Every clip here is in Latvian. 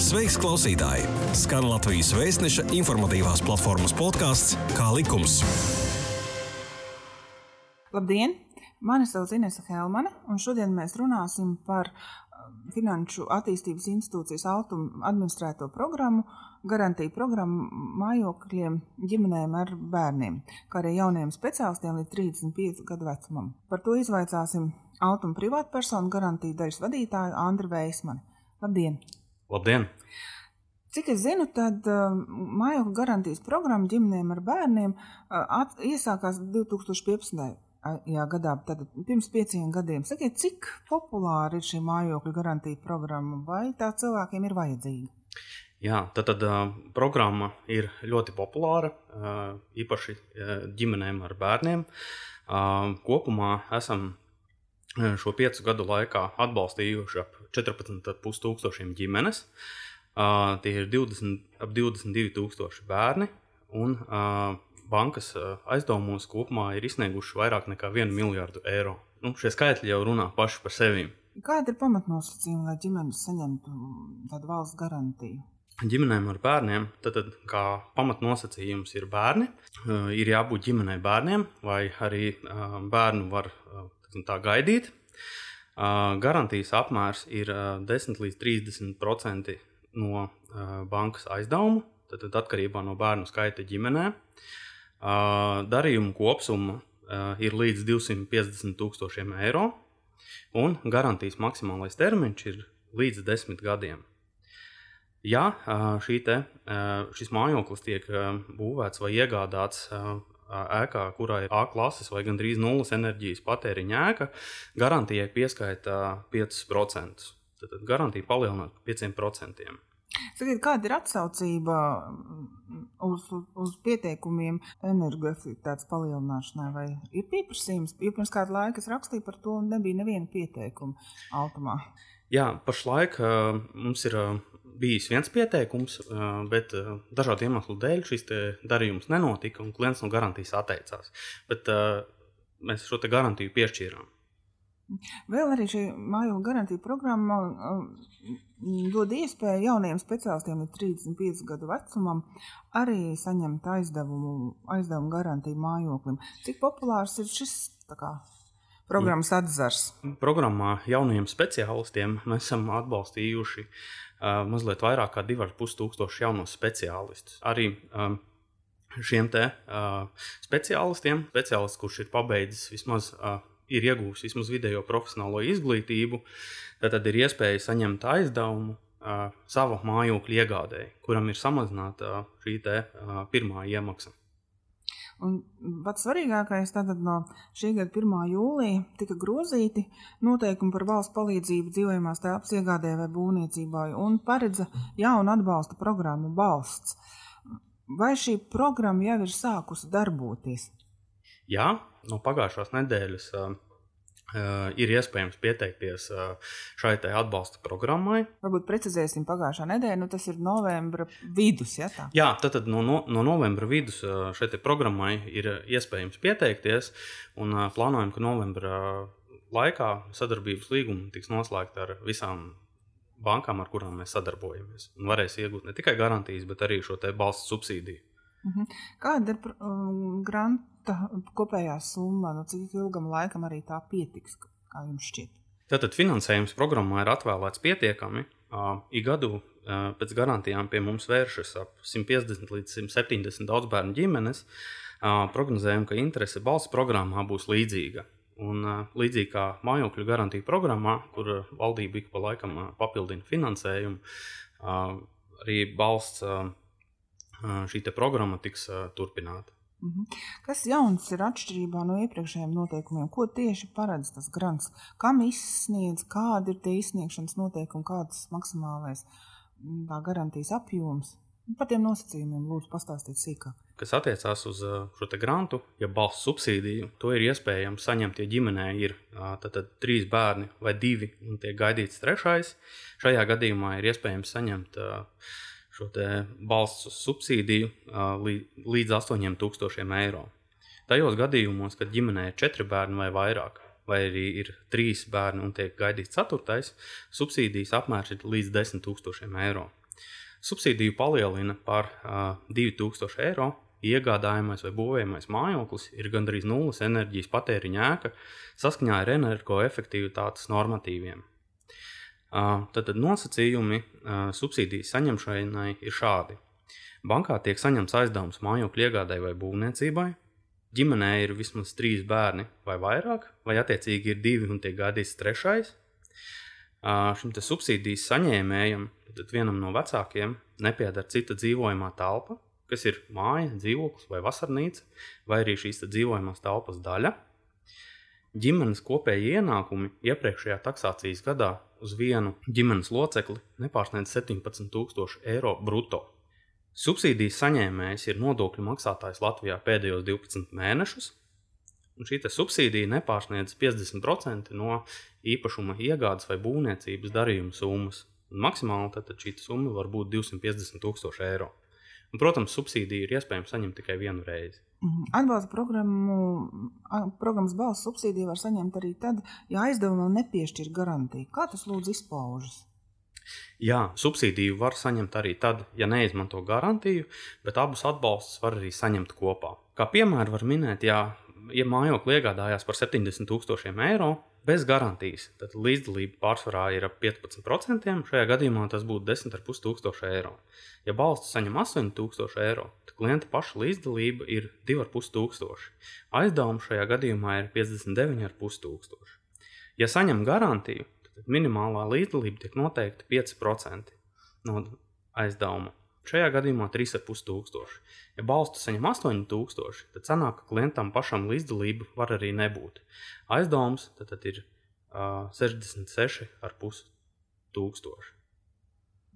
Sveiks, klausītāji! Skan Latvijas vēstneša informatīvās platformas podkāsts Kā likums. Labdien! Mani sauc Inese Helmane, un šodien mēs runāsim par um, Finanšu attīstības institūcijas Altuma administrēto programmu, garantiju programmu mājokļiem ģimenēm ar bērniem, kā arī jauniem speciālistiem līdz 35 gadu vecumam. Par to izvaicāsim Altuma privātpersonu garantiju daļas vadītāju Andru Veismani. Labdien! Labdien! Cik es zinu, tad uh, mājokļu garantijas programma ģimenēm ar bērniem uh, at, iesākās 2015. gadā, tad pirms pieciem gadiem. Sakiet, cik populāra ir šī mājokļu garantija programma, vai tā cilvēkiem ir vajadzīga? Jā, tad, tad uh, programma ir ļoti populāra, uh, īpaši uh, ģimenēm ar bērniem. Uh, kopumā esam šo piecu gadu laikā atbalstījuši ap 14,5 tūkstošiem ģimenes. Uh, tie ir 20, ap 22,000 bērni. Un, uh, bankas aizdevumos kopumā ir izsnieguši vairāk nekā 1 miljardu eiro. Nu, šie skaitļi jau runā paši par sevi. Kāda ir pamatnosacījuma, lai ģimenes saņemtu tādu valsts garantiju? Ģimenēm ar bērniem, tad, tad kā pamatnosacījums ir bērni. Uh, ir jābūt ģimenei bērniem, vai arī uh, bērnu var uh, tā gaidīt. Garantijas apmērs ir 10 līdz 30% no bankas aizdevumu, tad, tad atkarībā no bērnu skaita ģimenē. Darījuma kopsumma ir līdz 250 tūkstošiem eiro, un garantijas maksimālais termiņš ir līdz 10 gadiem. Ja te, šis mājoklis tiek būvēts vai iegādāts ēkā, kurā ir A klases vai gandrīz nulles enerģijas patēriņa ēka, garantijai pieskaita 5%. Tad garantija palielināt par 5%. Sakiet, kāda ir atsaucība uz, uz pieteikumiem energoefektivitātes palielināšanai? Vai ir pieprasījums? Jo pirms kāda laika es rakstīju par to, un nebija neviena pieteikuma automā. Jā, pašlaik uh, mums ir uh, bijis viens pieteikums, bet dažādu iemeslu dēļ šis darījums nenotika un klients no garantijas atteicās. Bet mēs šo garantiju piešķīrām. Vēl arī šī mājokļa garantija programma dod iespēju jauniem speciālistiem līdz 35 gadu vecumam arī saņemt aizdevumu, aizdevumu garantiju mājoklim. Cik populārs ir šis kā, programmas atzars. Programmā jaunajiem speciālistiem mēs esam atbalstījuši uh, mazliet vairāk kā 2,5 tūkstoši jaunu speciālistu. Arī um, šiem te uh, speciālistiem, speciālists, kurš ir pabeidzis vismaz. Uh, Ir iegūmis vismaz vidējo profesionālo izglītību, tad, tad ir iespēja saņemt aizdevumu uh, savu mājokļu iegādēji, kuram ir samazināta uh, šī te, uh, pirmā iemaksa. Un pats svarīgākais tātad no šī gada 1. jūlija tika grozīti noteikumi par valsts palīdzību dzīvojamās telpas iegādē vai būvniecībā un paredza jaunu atbalsta programmu balsts. Vai šī programma jau ir sākusi darboties? Jā, no pagājušās nedēļas Uh, ir iespējams pieteikties šai atbalsta programmai. Varbūt precizēsim pagājušā nedēļa, nu tas ir novembra vidus. Ja, tā? Jā, tad, tad no, no, no novembra vidus šai programmai ir iespējams pieteikties. Un, plānojam, ka novembra laikā sadarbības līguma tiks noslēgta ar visām bankām, ar kurām mēs sadarbojamies. Un varēs iegūt ne tikai garantijas, bet arī šo balstu subsīdiju. Mhm. Kāda ir um, granta kopējā summa? Nu, cik ilgam laikam arī tā pietiks, kā jums šķiet? Tātad finansējums programmā ir atvēlēts pietiekami. Uh, ik gadu uh, pēc garantijām pie mums vēršas ap 150 līdz 170 daudz bērnu ģimenes. Uh, prognozējam, ka interese balss programmā būs līdzīga. Un, līdzīgi kā mājokļu garantiju programmā, kur valdība ik pa laikam papildina finansējumu, arī balsts šī programma tiks turpināta. Mhm. Kas jauns ir atšķirībā no iepriekšējiem noteikumiem? Ko tieši paredz tas grants? Kam izsniedz, kādi ir tie izsniegšanas noteikumi, kāds ir maksimālais tā garantijas apjoms? Par tiem nosacījumiem lūdzu pastāstīt sīkāk. Kas attiecās uz šo grantu, ja balsts subsīdiju, to ir iespējams saņemt, ja ģimenē ir tad, tad trīs bērni vai divi un tiek gaidīts trešais. Šajā gadījumā ir iespējams saņemt uh, šo balsts subsīdiju līdz 8000 eiro. Tajos gadījumos, kad ģimenē ir četri bērni vai vairāk, vai arī ir trīs bērni un tiek gaidīts ceturtais, subsīdijas apmērs ir līdz 10 000 eiro. Subsīdiju palielina par uh, 2000 eiro. Iegādājamais vai būvējamais mājoklis ir gandrīz nulles enerģijas patēriņa ēka saskaņā ar energoefektivitātes normatīviem. Uh, tad, tad nosacījumi subsīdijas saņemšanai ir šādi. Bankā tiek saņemts aizdevums mājokļu iegādai vai būvniecībai. Ģimenē ir vismaz trīs bērni vai vairāk, vai attiecīgi ir divi un tiek gaidīts trešais. Šim subsīdijas saņēmējam, tad vienam no vecākiem nepieder cita dzīvojamā telpa, kas ir māja, dzīvoklis vai vasarnīca, vai arī šīs dzīvojamās telpas daļa. Ģimenes kopējie ienākumi iepriekšējā taksācijas gadā uz vienu ģimenes locekli nepārsniedz 17,000 eiro brutto. Subsīdijas saņēmējs ir nodokļu maksātājs Latvijā pēdējos 12 mēnešus, un šī subsīdija nepārsniedz 50% no īpašuma iegādes vai būvniecības darījuma summas. Un maksimāli tad šī summa var būt 250 tūkstoši eiro. Un, protams, subsīdiju ir iespējams saņemt tikai vienu reizi. Mhm. Atbalsta programmu, programmas balss subsīdiju var saņemt arī tad, ja aizdevumam nepiešķir garantiju. Kā tas lūdzu izpaužas? Jā, subsīdiju var saņemt arī tad, ja neizmanto garantiju, bet abus atbalstus var arī saņemt kopā. Kā piemēru var minēt, ja, ja mājokli iegādājās par 70,000 eiro bez garantijas, tad līdzdalība pārsvarā ir ap 15%. Šajā gadījumā tas būtu 10,500 eiro. Ja balsts saņem 8,000 eiro, tad klienta paša līdzdalība ir 2,500. Aizdevums šajā gadījumā ir 59,500. Ja saņem garantiju, tad minimālā līdzdalība tiek noteikta 5% no aizdevuma. Šajā gadījumā 3,5 tūkstoši. Ja balstu saņem 8 tūkstoši, tad sanāk, ka klientam pašam līdzdalība var arī nebūt. Aizdevums tad, tad ir uh, 66,5 tūkstoši.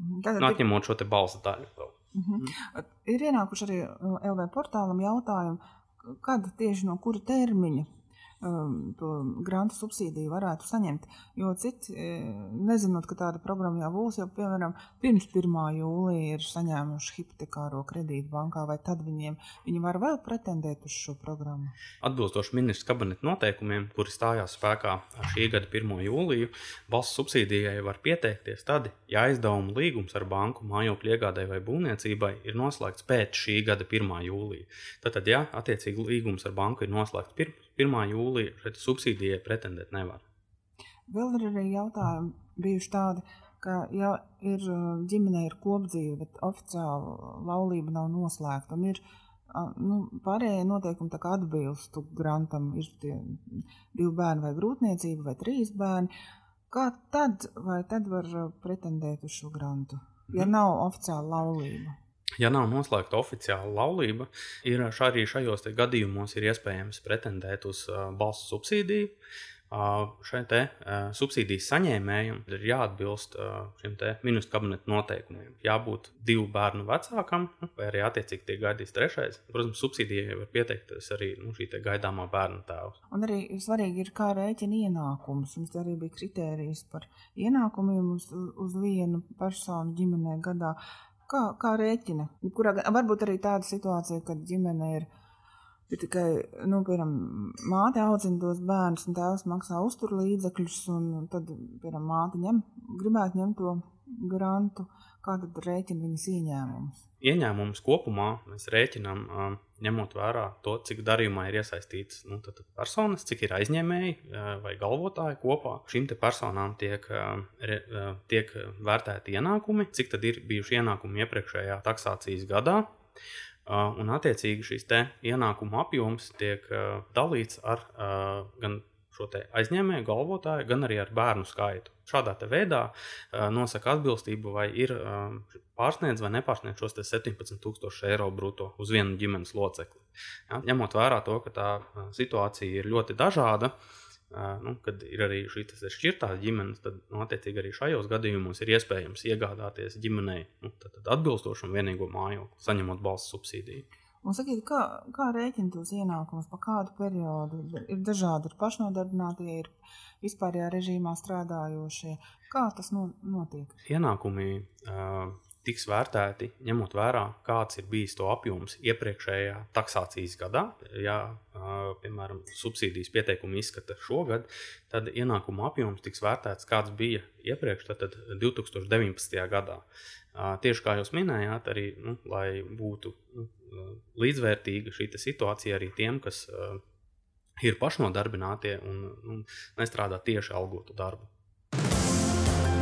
Mhm, Tātad nu, atņemot šo balstu daļu. Vēl. Uh -huh. Ir ienākuši arī LV portālam jautājumi, kad tieši no kura termiņa Um, to grantu subsīdiju varētu saņemt. Jo citi, e, nezinot, ka tāda programma jau būs, jau piemēram pirms 1. jūlija ir saņēmuši hipotekāro kredītu bankā, vai tad viņiem viņi var vēl pretendēt uz šo programmu? Atbilstoši ministrs kabineta noteikumiem, kuri stājās spēkā šī gada 1. jūliju, valsts subsīdijai var pieteikties tad, ja aizdevuma līgums ar banku mājokļu iegādai vai būvniecībai ir noslēgts pēc šī gada 1. jūlija. Tātad, ja attiecīgi līgums ar banku ir noslēgts pirms 1. jūlijā šeit subsīdijai pretendēt nevar. Vēl ir arī jautājumi bijuši tādi, ka ja ir uh, ģimenē ir kopdzīve, bet oficiāli laulība nav noslēgta, ir nu, pārējie noteikumi atbilstu grantam, ir divi bērni vai grūtniecība vai trīs bērni, kā tad, vai tad var uh, pretendēt uz šo grantu, ja mhm. nav oficiāla laulība? Ja nav noslēgta oficiāla laulība, ir arī šajos gadījumos ir iespējams pretendēt uz uh, balstu subsīdiju. Uh, šai te uh, subsīdijas saņēmējam ir jāatbilst šim ministru kabineta noteikumiem. Jābūt divu bērnu vecākam, nu, vai arī attiecīgi tiek gaidīts trešais. Protams, subsīdijai var pieteikties arī nu, šī gaidāmā bērna tēvs. Un arī svarīgi ir, kā rēķina ienākums. Mums arī bija kritērijas par ienākumiem uz, uz vienu personu ģimenē gadā. Kā, kā rēķina? Kurā, varbūt arī tāda situācija, kad ģimene ir, ir tikai, nu, piemēram, māte audzina tos bērnus, un tēvs maksā uzturlīdzekļus, un tad, piemēram, māte ņem, gribētu ņemt to grantu, kā tad rēķina viņas ieņēmumus? Ieņēmumus kopumā mēs rēķinām, ņemot vērā to, cik darījumā ir iesaistīts nu, tad, tad personas, cik ir aizņēmēji vai galvotāji kopā. Šīm personām tiek, tiek vērtēti ienākumi, cik tad ir bijuši ienākumi iepriekšējā taksācijas gadā. Un, attiecīgi, šīs ienākuma apjoms tiek dalīts ar gan šo aizņēmēju galvotāju, gan arī ar bērnu skaitu. Šādā veidā uh, nosaka atbilstību, vai ir um, pārsniedz vai nepārsniedz šos 17,000 eiro brutto uz vienu ģimenes locekli. Ja, ņemot vērā to, ka tā situācija ir ļoti dažāda, uh, nu, kad ir arī šīs šķirtās ģimenes, tad nu, attiecīgi arī šajos gadījumos ir iespējams iegādāties ģimenei nu, atbilstošu un vienīgo mājokli, saņemot balsts subsīdiju. Un sakiet, kā, kā rēķina tos ienākumus, pa kādu periodu? Ir dažādi, ir pašnodarbinātie, ir vispārējā režīmā strādājošie. Kā tas no, notiek? Ienākumi uh, tiks vērtēti, ņemot vērā, kāds ir bijis to apjoms iepriekšējā taksācijas gadā. Ja, piemēram, subsīdijas pieteikumu izskata šogad, tad ienākuma apjoms tiks vērtēts, kāds bija iepriekš, tad 2019. gadā. Tieši kā jūs minējāt, arī nu, lai būtu nu, līdzvērtīga šī situācija arī tiem, kas ir pašnodarbinātie un, un nestrādā tieši algotu darbu.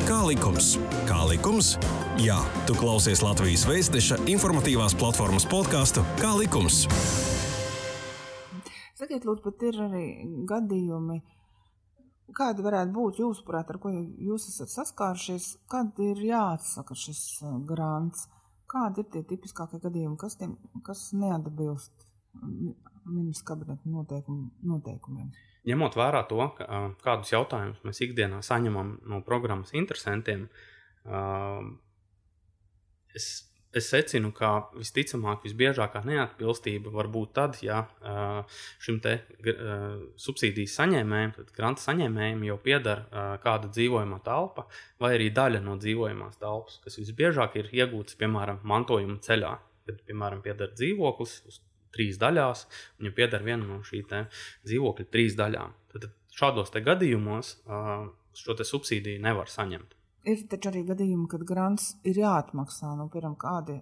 Kā likums? Kā likums? Jā, tu klausies Latvijas Vēstneša informatīvās platformas podkāstu Kā likums? Sakiet, lūdzu, pat ir arī gadījumi, kādi varētu būt jūsuprāt, ar ko jūs esat saskārušies, kad ir jāatsaka šis uh, grants? Kādi ir tie tipiskākie gadījumi, kas, tiem, kas neatbilst ministra kabineta noteikumu, noteikumiem? Ņemot vērā to, kādus jautājumus mēs ikdienā saņemam no programmas interesantiem, es, es secinu, ka visticamāk, visbiežākā neatbilstība var būt tad, ja šim te subsīdijas saņēmējam, tad granta saņēmējam jau pieder kāda dzīvojamā telpa vai arī daļa no dzīvojamās telpas, kas visbiežāk ir iegūts, piemēram, mantojuma ceļā. Kad, piemēram, pieder dzīvoklis uz trīs daļās, un ja pieder viena no šīm dzīvokļa trīs daļām, tad šādos gadījumos šo subsīdiju nevar saņemt. Ir taču arī gadījumi, kad grants ir jāatmaksā. Nu, piemēram, kādi,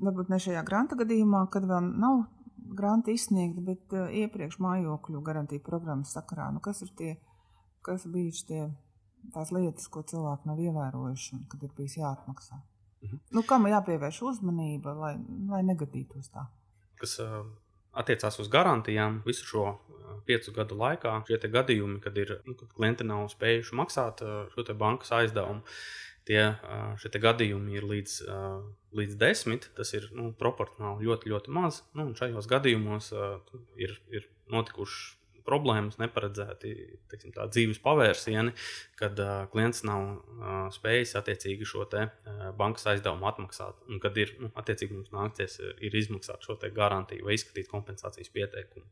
varbūt ne šajā granta gadījumā, kad vēl nav granta izsniegta, bet uh, iepriekš mājokļu garantija programmas sakarā. Nu, kas ir tie, kas bijuši tie, tās lietas, ko cilvēki nav ievērojuši un kad ir bijis jāatmaksā? Mhm. Nu, kam jāpievērš uzmanība, lai, lai negadītos tā? Kas attiecās uz garantijām visu šo piecu gadu laikā. Šie gadījumi, kad, ir, nu, kad klienti nav spējuši maksāt šo bankas aizdevumu, tie gadījumi ir līdz, līdz desmit. Tas ir nu, proporcionāli ļoti, ļoti maz. Nu, šajos gadījumos ir, ir notikuši problēmas, neparedzēti teiksim, tā, dzīves pavērsieni, kad uh, klients nav uh, spējis attiecīgi šo te, uh, bankas aizdevumu atmaksāt. Un kad ir nu, attiecīgi mums nācies ir izmaksāt šo garantiju vai izskatīt kompensācijas pieteikumu.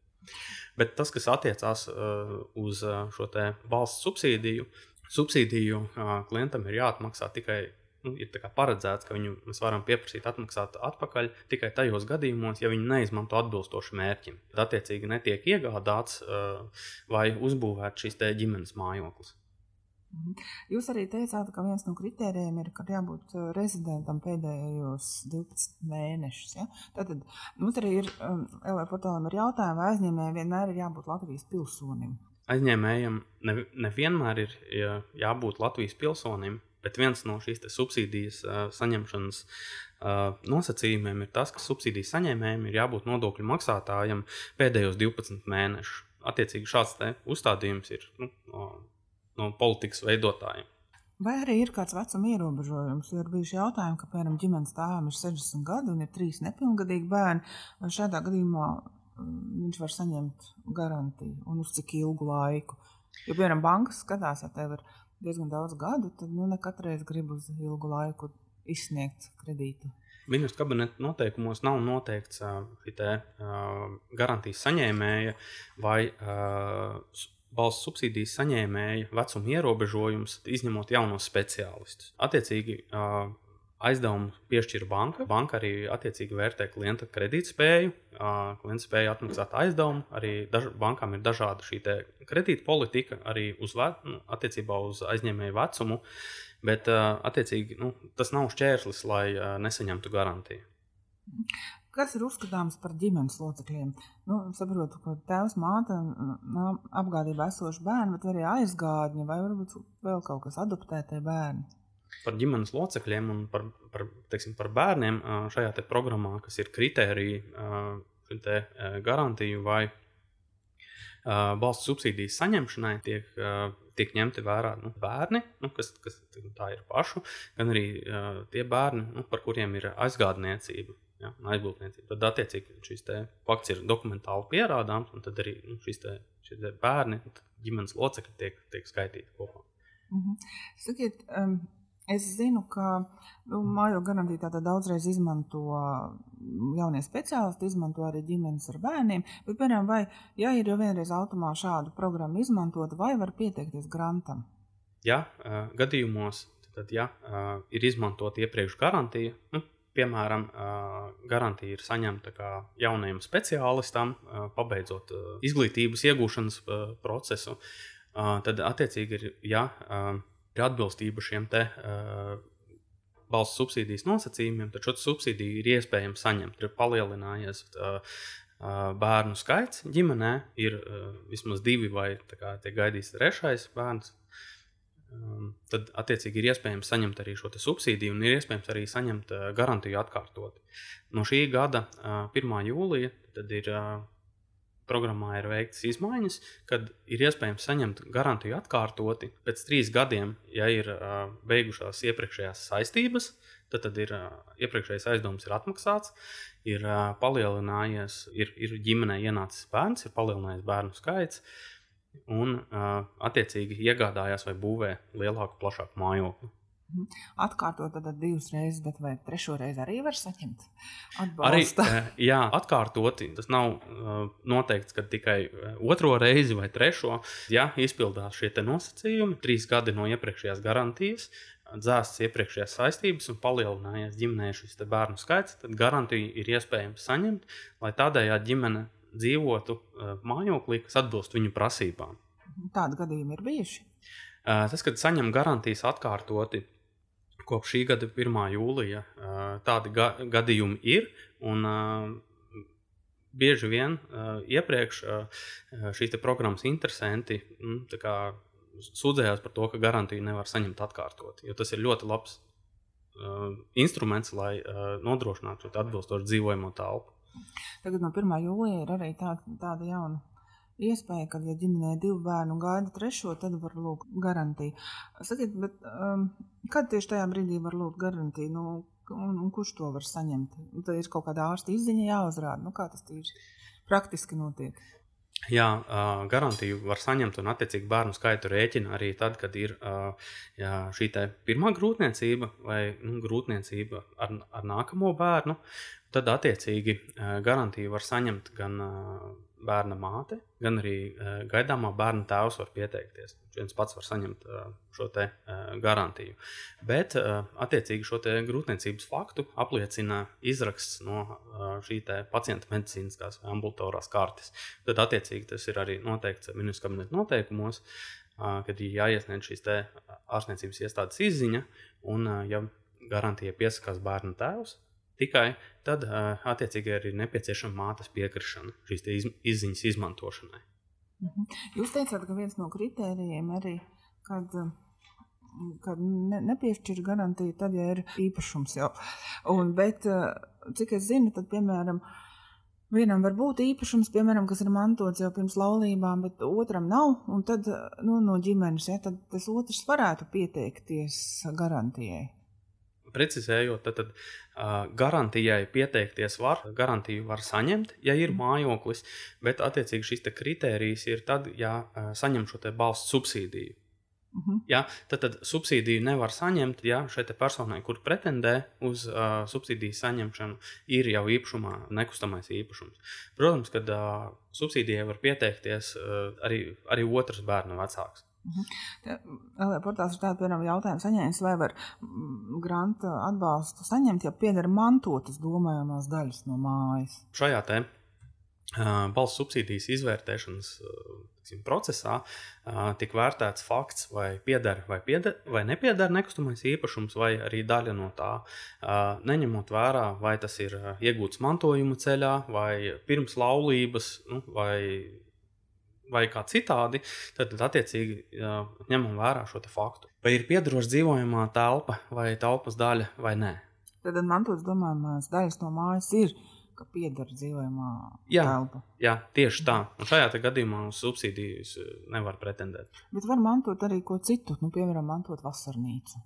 Bet tas, kas attiecās uh, uz uh, šo valsts subsīdiju, subsīdiju uh, klientam ir jāatmaksā tikai nu, ir paredzēts, ka viņu mēs varam pieprasīt atmaksāt atpakaļ tikai tajos gadījumos, ja viņi neizmanto atbilstoši mērķim. Tad, attiecīgi, netiek iegādāts uh, vai uzbūvēts šīs ģimenes mājoklis. Mhm. Jūs arī teicāt, ka viens no kritērijiem ir, ka jābūt uh, rezidentam pēdējos 12 mēnešus. Ja? Tātad mums arī ir, um, LV portālam ir jautājumi, vai aizņēmējiem vienmēr ir jābūt Latvijas pilsonim. Aizņēmējiem nevienmēr ne ir jābūt Latvijas pilsonim, Bet viens no šīs subsīdijas uh, saņemšanas uh, nosacījumiem ir tas, ka subsīdijas saņēmējiem ir jābūt nodokļu maksātājam pēdējos 12 mēnešus. Attiecīgi šāds uzstādījums ir nu, no, no politikas veidotājiem. Vai arī ir kāds vecuma ierobežojums? Ir bijuši jautājumi, ka, piemēram, ģimenes tēvam ir 60 gadi un ir trīs nepilngadīgi bērni. Vai šādā gadījumā viņš var saņemt garantiju un uz cik ilgu laiku? Jo, piemēram, bankas skatās, ja tev ir diezgan daudz gadu, tad nu, ne katreiz grib uz ilgu laiku izsniegt kredītu. Ministra kabineta noteikumos nav noteikts šī uh, garantijas saņēmēja vai uh, valsts subsīdijas saņēmēja vecuma ierobežojums, izņemot jaunos speciālistus. Attiecīgi, uh, aizdevumu piešķir banka. Banka arī attiecīgi vērtē klienta kredītspēju, klienta spēju atmaksāt aizdevumu. Arī daž, bankām ir dažāda šī kredīta politika arī uz, nu, attiecībā uz aizņēmēju vecumu, bet attiecīgi nu, tas nav šķērslis, lai nesaņemtu garantiju. Kas ir uzskatāms par ģimenes locekļiem? Nu, saprotu, ka tēvs, māte, apgādājībā esoši bērni, bet arī aizgādņi vai varbūt vēl kaut kas adoptētie bērni par ģimenes locekļiem un par, par, teiksim, par bērniem šajā programmā, kas ir kritērija garantiju vai valsts subsīdijas saņemšanai, tiek, tiek ņemti vērā nu, bērni, nu, kas, kas tā ir pašu, gan arī tie bērni, nu, par kuriem ir aizgādniecība. Ja, aizbūvniecība. Tad, attiecīgi, šis fakts ir dokumentāli pierādāms, un tad arī nu, šis te, šie te bērni, ģimenes locekļi tiek, tiek skaitīti kopā. Mm -hmm. Sakiet, um, Es zinu, ka nu, mājo garantija daudzreiz izmanto jaunie speciālisti, izmanto arī ģimenes ar bērniem. Bet, piemēram, vai, ja ir jau vienreiz automā šādu programmu izmantot, vai var pieteikties grantam? Jā, gadījumos tad, ja ir izmantota iepriekš garantija, nu, piemēram, garantija ir saņemta jaunajam speciālistam, pabeidzot izglītības iegūšanas procesu, tad attiecīgi ir, ja, ir atbilstība šiem te valsts subsīdijas nosacījumiem, tad šo subsīdiju ir iespējams saņemt. Ir palielinājies bērnu skaits ģimenē, ir vismaz divi vai tiek gaidīts trešais bērns. Tad, attiecīgi, ir iespējams saņemt arī šo subsīdiju, un ir iespējams arī saņemt garantiju atkārtot. No šī gada 1. jūlija ir programmā ir veikts izmaiņas, kad ir iespējams saņemt garantiju atkārtoti pēc trīs gadiem, ja ir beigušās iepriekšējās saistības. Tad, tad ir iepriekšējais aizdoms ir atmaksāts, ir palielinājies, ir, ir ģimenē ienācis bērns, ir palielinājies bērnu skaits. Uh, un uh, attiecīgi iegādājās vai būvē lielāku, plašāku mājokli. Mhm. Atkārtot tad divas reizes, bet vai trešo reizi arī var saņemt atbalstu? Arī, jā, atkārtoti. Tas nav uh, noteikts, ka tikai otro reizi vai trešo. Ja izpildās šie nosacījumi, trīs gadi no iepriekšējās garantijas, dzēsts iepriekšējās saistības un palielinājies ģimenē šis bērnu skaits, tad garantiju ir iespējams saņemt, lai tādējādi ģimene dzīvotu uh, mājoklī, kas atbilst viņu prasībām. Tādi gadījumi ir bijuši. Uh, tas, kad saņem garantijas atkārtoti kopš šī gada 1. jūlija, uh, tādi ga gadījumi ir. Un, bieži vien iepriekš šīs programmas interesanti mm, sūdzējās par to, ka garantiju nevar saņemt atkārtot. Tas ir ļoti labs instruments, lai nodrošinātu atbilstošu dzīvojamo telpu. Tagad no 1. jūlija ir arī tā, tāda jauna iespēja, ka, ja ģimenē divi bērni gaida trešo, tad var lūgt garantiju. Sakiet, bet, um, kad tieši tajā brīdī var lūgt garantiju? Nu, un, un kurš to var saņemt? Nu, tad ir kaut kāda ārsta izziņa jāuzrāda. Nu, kā tas tieši praktiski notiek? Jā, garantiju var saņemt un attiecīgi bērnu skaitu rēķina arī tad, kad ir jā, šī pirmā grūtniecība vai nu, grūtniecība ar, ar nākamo bērnu. Tad, attiecīgi, garantiju var saņemt gan bērna māte, gan arī gaidāmā bērna tēvs var pieteikties. Viens pats var saņemt šo garantiju. Bet, attiecīgi, šo grūtniecības faktu apliecina izraksts no šī pacienta medicīniskās vai ambulatorās kartes. Tad, attiecīgi, tas ir arī noteikts ministrs kabineta noteikumos, kad ir jāiesniedz šīs ārstniecības iestādes izziņa, un, ja garantija piesakās bērna tēvs, Tikai tad, attiecīgi, arī ir nepieciešama mātes piekrišana šīs iz, izziņas izmantošanai. Mhm. Jūs teicāt, ka viens no kritērijiem arī, kad, kad ne, nepiešķir garantiju, tad, ja ir īpašums jau. Un, bet, cik es zinu, tad, piemēram, Vienam var būt īpašums, piemēram, kas ir mantots jau pirms laulībām, bet otram nav. Tad nu, no ģimenes ja, tad tas otrs varētu pieteikties garantijai precizējot, tad, tad uh, garantijai pieteikties var, garantiju var saņemt, ja ir mm. mājoklis, bet attiecīgi šis kritērijs ir tad, ja uh, saņem šo balstu subsīdiju. Mhm. -huh. ja, tad, tad subsīdiju nevar saņemt, ja šai personai, kur pretendē uz uh, subsīdiju saņemšanu, ir jau īpašumā nekustamais īpašums. Protams, ka uh, subsīdijai var pieteikties uh, arī, arī otrs bērnu vecāks. Mhm. Portāls ir tāds, piemēram, jautājums saņēmis, vai var mm, granta atbalstu saņemt, ja pieder mantotas domājamās daļas no mājas. Šajā te balss subsīdijas izvērtēšanas tiksim, procesā tika vērtēts fakts, vai pieder vai, pieder, vai nepieder nekustamais īpašums, vai arī daļa no tā, neņemot vērā, vai tas ir iegūts mantojuma ceļā, vai pirms laulības, nu, vai vai kā citādi, tad, tad attiecīgi ņemam vērā šo faktu. Vai ir piedaroša dzīvojamā telpa vai telpas daļa vai nē. Tad mantotas domājamās daļas no mājas ir. Pieder dzīvojamā jā, telpa. Jā, tieši tā. Un šajā gadījumā uz subsīdijas nevar pretendēt. Bet var mantot arī ko citu, nu, piemēram, mantot vasarnīcu.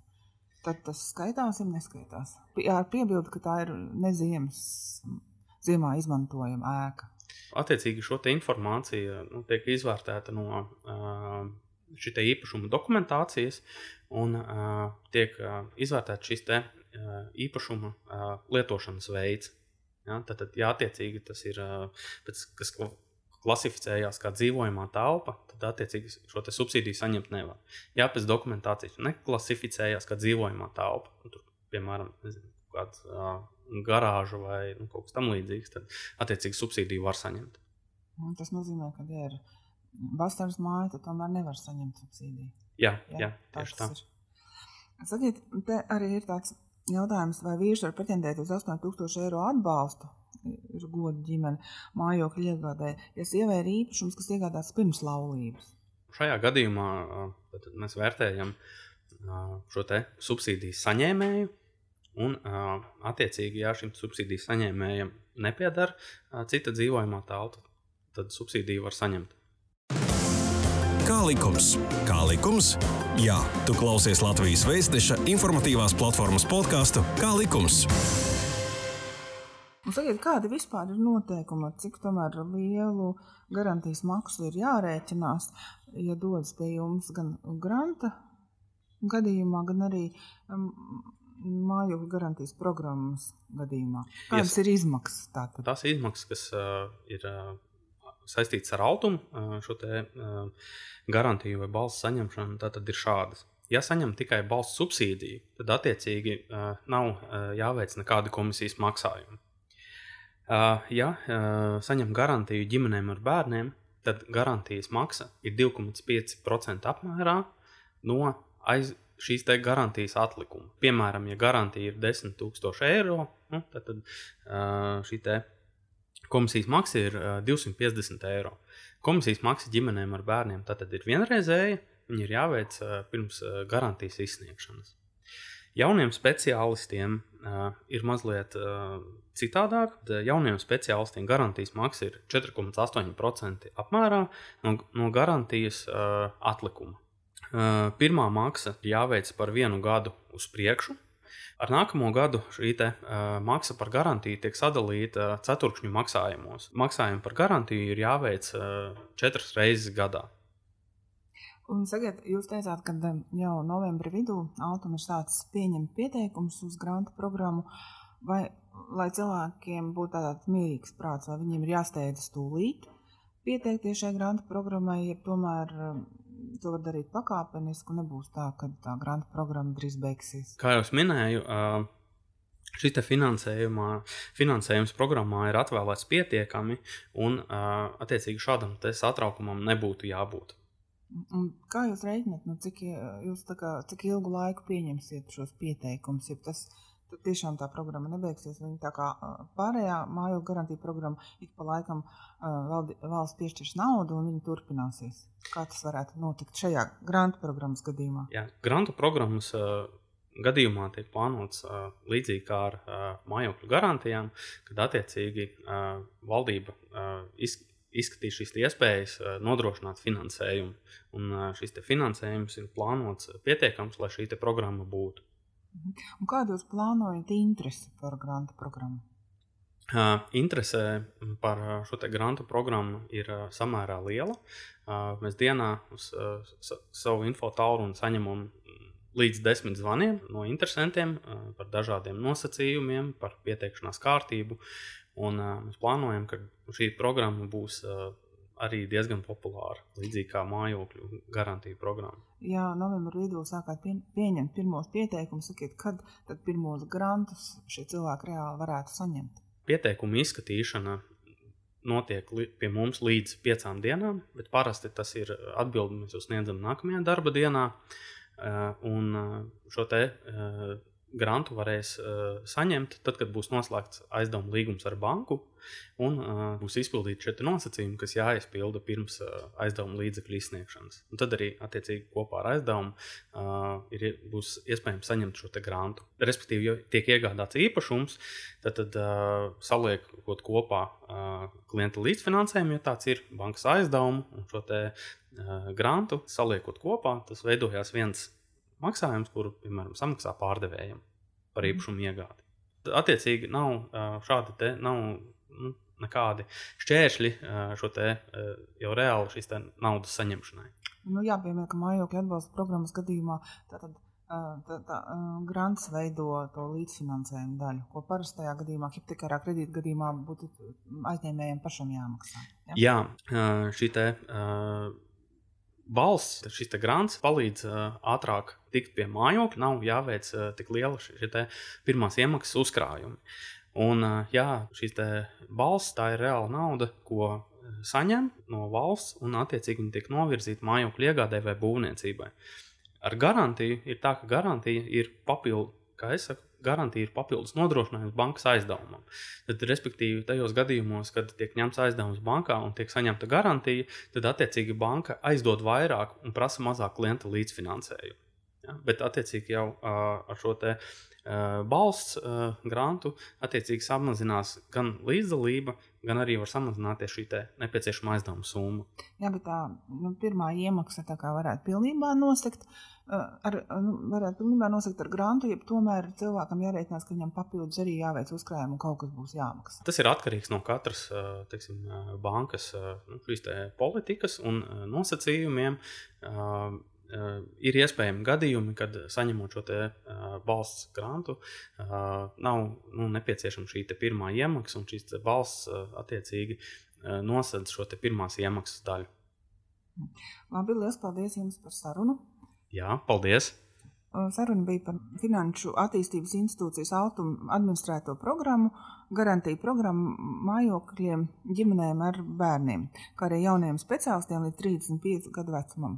Tad tas skaitās, ja neskaitās. Ar piebildi, ka tā ir neziemas, ziemā izmantojama ēka. Attiecīgi šo informāciju nu, tiek izvērtēta no uh, šī īpašuma dokumentācijas un uh, tiek uh, izvērtēts šis te, uh, īpašuma uh, lietošanas veids. Ja, tad, tad jā, attiecīgi tas ir uh, pēc kas klasificējās kā dzīvojamā telpa, tad attiecīgi šo subsīdiju saņemt nevar. Ja pēc dokumentācijas neklasificējās kā dzīvojamā telpa, nu, tur, piemēram, nezinu, kāds uh, garāža vai nu, kaut kas tamlīdzīgs, tad attiecīgi subsīdiju var saņemt. Tas nozīmē, ka, ja ir vasaras māja, tad tomēr nevar saņemt subsīdiju. Jā, jā, jā tieši tā. Sakiet, te arī ir tāds jautājums, vai vīrs var pretendēt uz 8000 eiro atbalstu ir goda ģimene mājokļu iegādē, ja sievai ir īpašums, kas iegādāts pirms laulības. Šajā gadījumā mēs vērtējam šo subsīdiju saņēmēju, un attiecīgi, ja šim subsīdiju saņēmējam nepiedara cita dzīvojamā telpa, tad subsīdiju var saņemt. Kā likums? Kā likums? Jā, tu klausies Latvijas Vēstneša informatīvās platformas podkāstu Kā likums? Un sakiet, kādi vispār ir noteikumi, cik tomēr lielu garantijas maksu ir jārēķinās, ja dodas pie jums gan granta gadījumā, gan arī um, mājokļu garantijas programmas gadījumā? Kādas Ies, ir izmaksas? Tātad? Tās izmaksas, kas uh, ir uh, saistītas ar autumu, uh, šo te, uh, garantiju vai balstu saņemšanu, tad ir šādas. Ja saņem tikai balstu subsīdiju, tad attiecīgi uh, nav uh, jāveic nekādi komisijas maksājumi. Uh, ja uh, saņem garantiju ģimenēm ar bērniem, tad garantijas maksa ir 2,5% apmērā no aiz šīs garantijas atlikuma. Piemēram, ja garantija ir 10,000 eiro, nu, tad, tad šī komisijas maksa ir uh, 250 eiro. Komisijas maksa ģimenēm ar bērniem tad ir vienreizēja, viņa ir jāveic pirms garantijas izsniegšanas. Jauniem speciālistiem uh, ir mazliet uh, citādāk. Jauniem speciālistiem garantijas maksa ir 4,8% apmērā no, no garantijas uh, atlikuma. Uh, pirmā maksa jāveic par vienu gadu uz priekšu. Ar nākamo gadu šī te, uh, maksa par garantiju tiek sadalīta uh, ceturkšņu maksājumos. Maksājumi par garantiju ir jāveic uh, četras reizes gadā. Un, sakiet, jūs teicāt, ka jau novembra vidū Altuma ir sācis pieņemt pieteikumus uz grantu programmu. Vai lai cilvēkiem būtu tāds mierīgs prāts, vai viņiem ir jāsteidzas tūlīt pieteikties šai grāmatu programmai, ja tomēr to var darīt pakāpeniski, un nebūs tā, ka tā grāmatu programma drīz beigsies. Kā jau minēju, šis finansējums programmā ir atvēlēts pietiekami, un attiecīgi šādam satraukumam nebūtu jābūt. Un kā jūs reiķināt, nu, cik, jūs kā, cik ilgu laiku pieņemsiet šos pieteikumus? Ja tas ir tad tiešām tā programma nebeigsies. Viņa tā kā pārējā mājokļa garantija programma ik pa laikam valsts piešķirs naudu un viņa turpināsies. Kā tas varētu notikt šajā grantu programmas gadījumā? Jā, grantu programmas uh, gadījumā tiek plānots uh, līdzīgi kā ar uh, mājokļu garantijām, kad attiecīgi valdība uh, iz, izskatīs šīs iespējas nodrošināt finansējumu. Un šis finansējums ir plānots pietiekams, lai šī programma būtu. Mhm. Un kādu jūs plānojat interesi par grantu programmu? Interese par šo grantu programmu ir samērā liela. Mēs dienā uz savu info tālruni saņemam līdz desmit zvaniem no interesantiem par dažādiem nosacījumiem, par pieteikšanās kārtību. Un, mēs plānojam, ka šī programma būs arī diezgan populāra, līdzīgi kā mājokļu garantija programma. Jā, novembrī vidū sākāt pie, pieņemt pirmos pieteikumus. Sakiet, kad tad pirmos grantus šie cilvēki reāli varētu saņemt? Pieteikumu izskatīšana notiek pie mums līdz piecām dienām, bet parasti tas ir atbildi mēs jau sniedzam nākamajā darba dienā. Eh, un eh, šo te eh, grantu varēs uh, saņemt tad, kad būs noslēgts aizdevuma līgums ar banku un uh, būs izpildīti šie nosacījumi, kas jāizpilda pirms uh, aizdevuma līdzekļu izsniegšanas. Un tad arī attiecīgi kopā ar aizdevumu uh, ir, būs iespējams saņemt šo grantu. Respektīvi, ja tiek iegādāts īpašums, tad, tad uh, saliekot kopā uh, klienta līdzfinansējumu, ja tāds ir bankas aizdevumu un šo te, uh, grantu saliekot kopā, tas veidojās viens maksājums, kuru, piemēram, samaksā pārdevējiem par mhm. īpašumu iegādi. Attiecīgi, nav šādi te, nav nu, nekādi šķēršļi šo te jau reāli šīs naudas saņemšanai. Nu, jāpiemēr, ka mājokļa atbalsta programmas gadījumā tātad tā, tā, grants veido to līdzfinansējumu daļu, ko parastajā gadījumā, hipotekārā kredīta gadījumā, būtu aizņēmējiem pašam jāmaksā. Ja? Jā, šī te. Uh valsts, šis grants palīdz uh, ātrāk tikt pie mājokļa, nav jāveic uh, tik liela šie pirmās iemaksas uzkrājumi. Un, uh, jā, šīs valsts tā ir reāla nauda, ko saņem no valsts, un attiecīgi viņi tiek novirzīti mājokļu iegādē vai būvniecībai. Ar garantiju ir tā, ka garantija ir papildu, kā es saku, garantija ir papildus nodrošinājums bankas aizdevumam. Tad, respektīvi, tajos gadījumos, kad tiek ņemts aizdevums bankā un tiek saņemta garantija, tad attiecīgi banka aizdod vairāk un prasa mazāk klienta līdzfinansējumu. Ja? Bet, attiecīgi, jau uh, ar šo te, balsts grantu attiecīgi samazinās gan līdzdalība, gan arī var samazināties šī nepieciešama aizdevuma summa. Jā, bet tā nu, pirmā iemaksa tā varētu pilnībā nosakt. Ar, nu, varētu pilnībā nosakt ar grantu, ja tomēr cilvēkam jārēķinās, ka viņam papildus arī jāveic uzkrājumi un kaut kas būs jāmaksā. Tas ir atkarīgs no katras teiksim, bankas nu, politikas un nosacījumiem. Uh, ir iespējami gadījumi, kad saņemot šo te, uh, valsts grantu, uh, nav nu, nepieciešama šī pirmā iemaksa, un šīs valsts uh, attiecīgi uh, nosedz šo pirmās iemaksas daļu. Labi, liels paldies jums par sarunu. Jā, paldies! Saruna bija par Finanšu attīstības institūcijas Altuma administrēto programmu, garantiju programmu mājokļiem ģimenēm ar bērniem, kā arī jauniem speciālistiem līdz 35 gadu vecumam.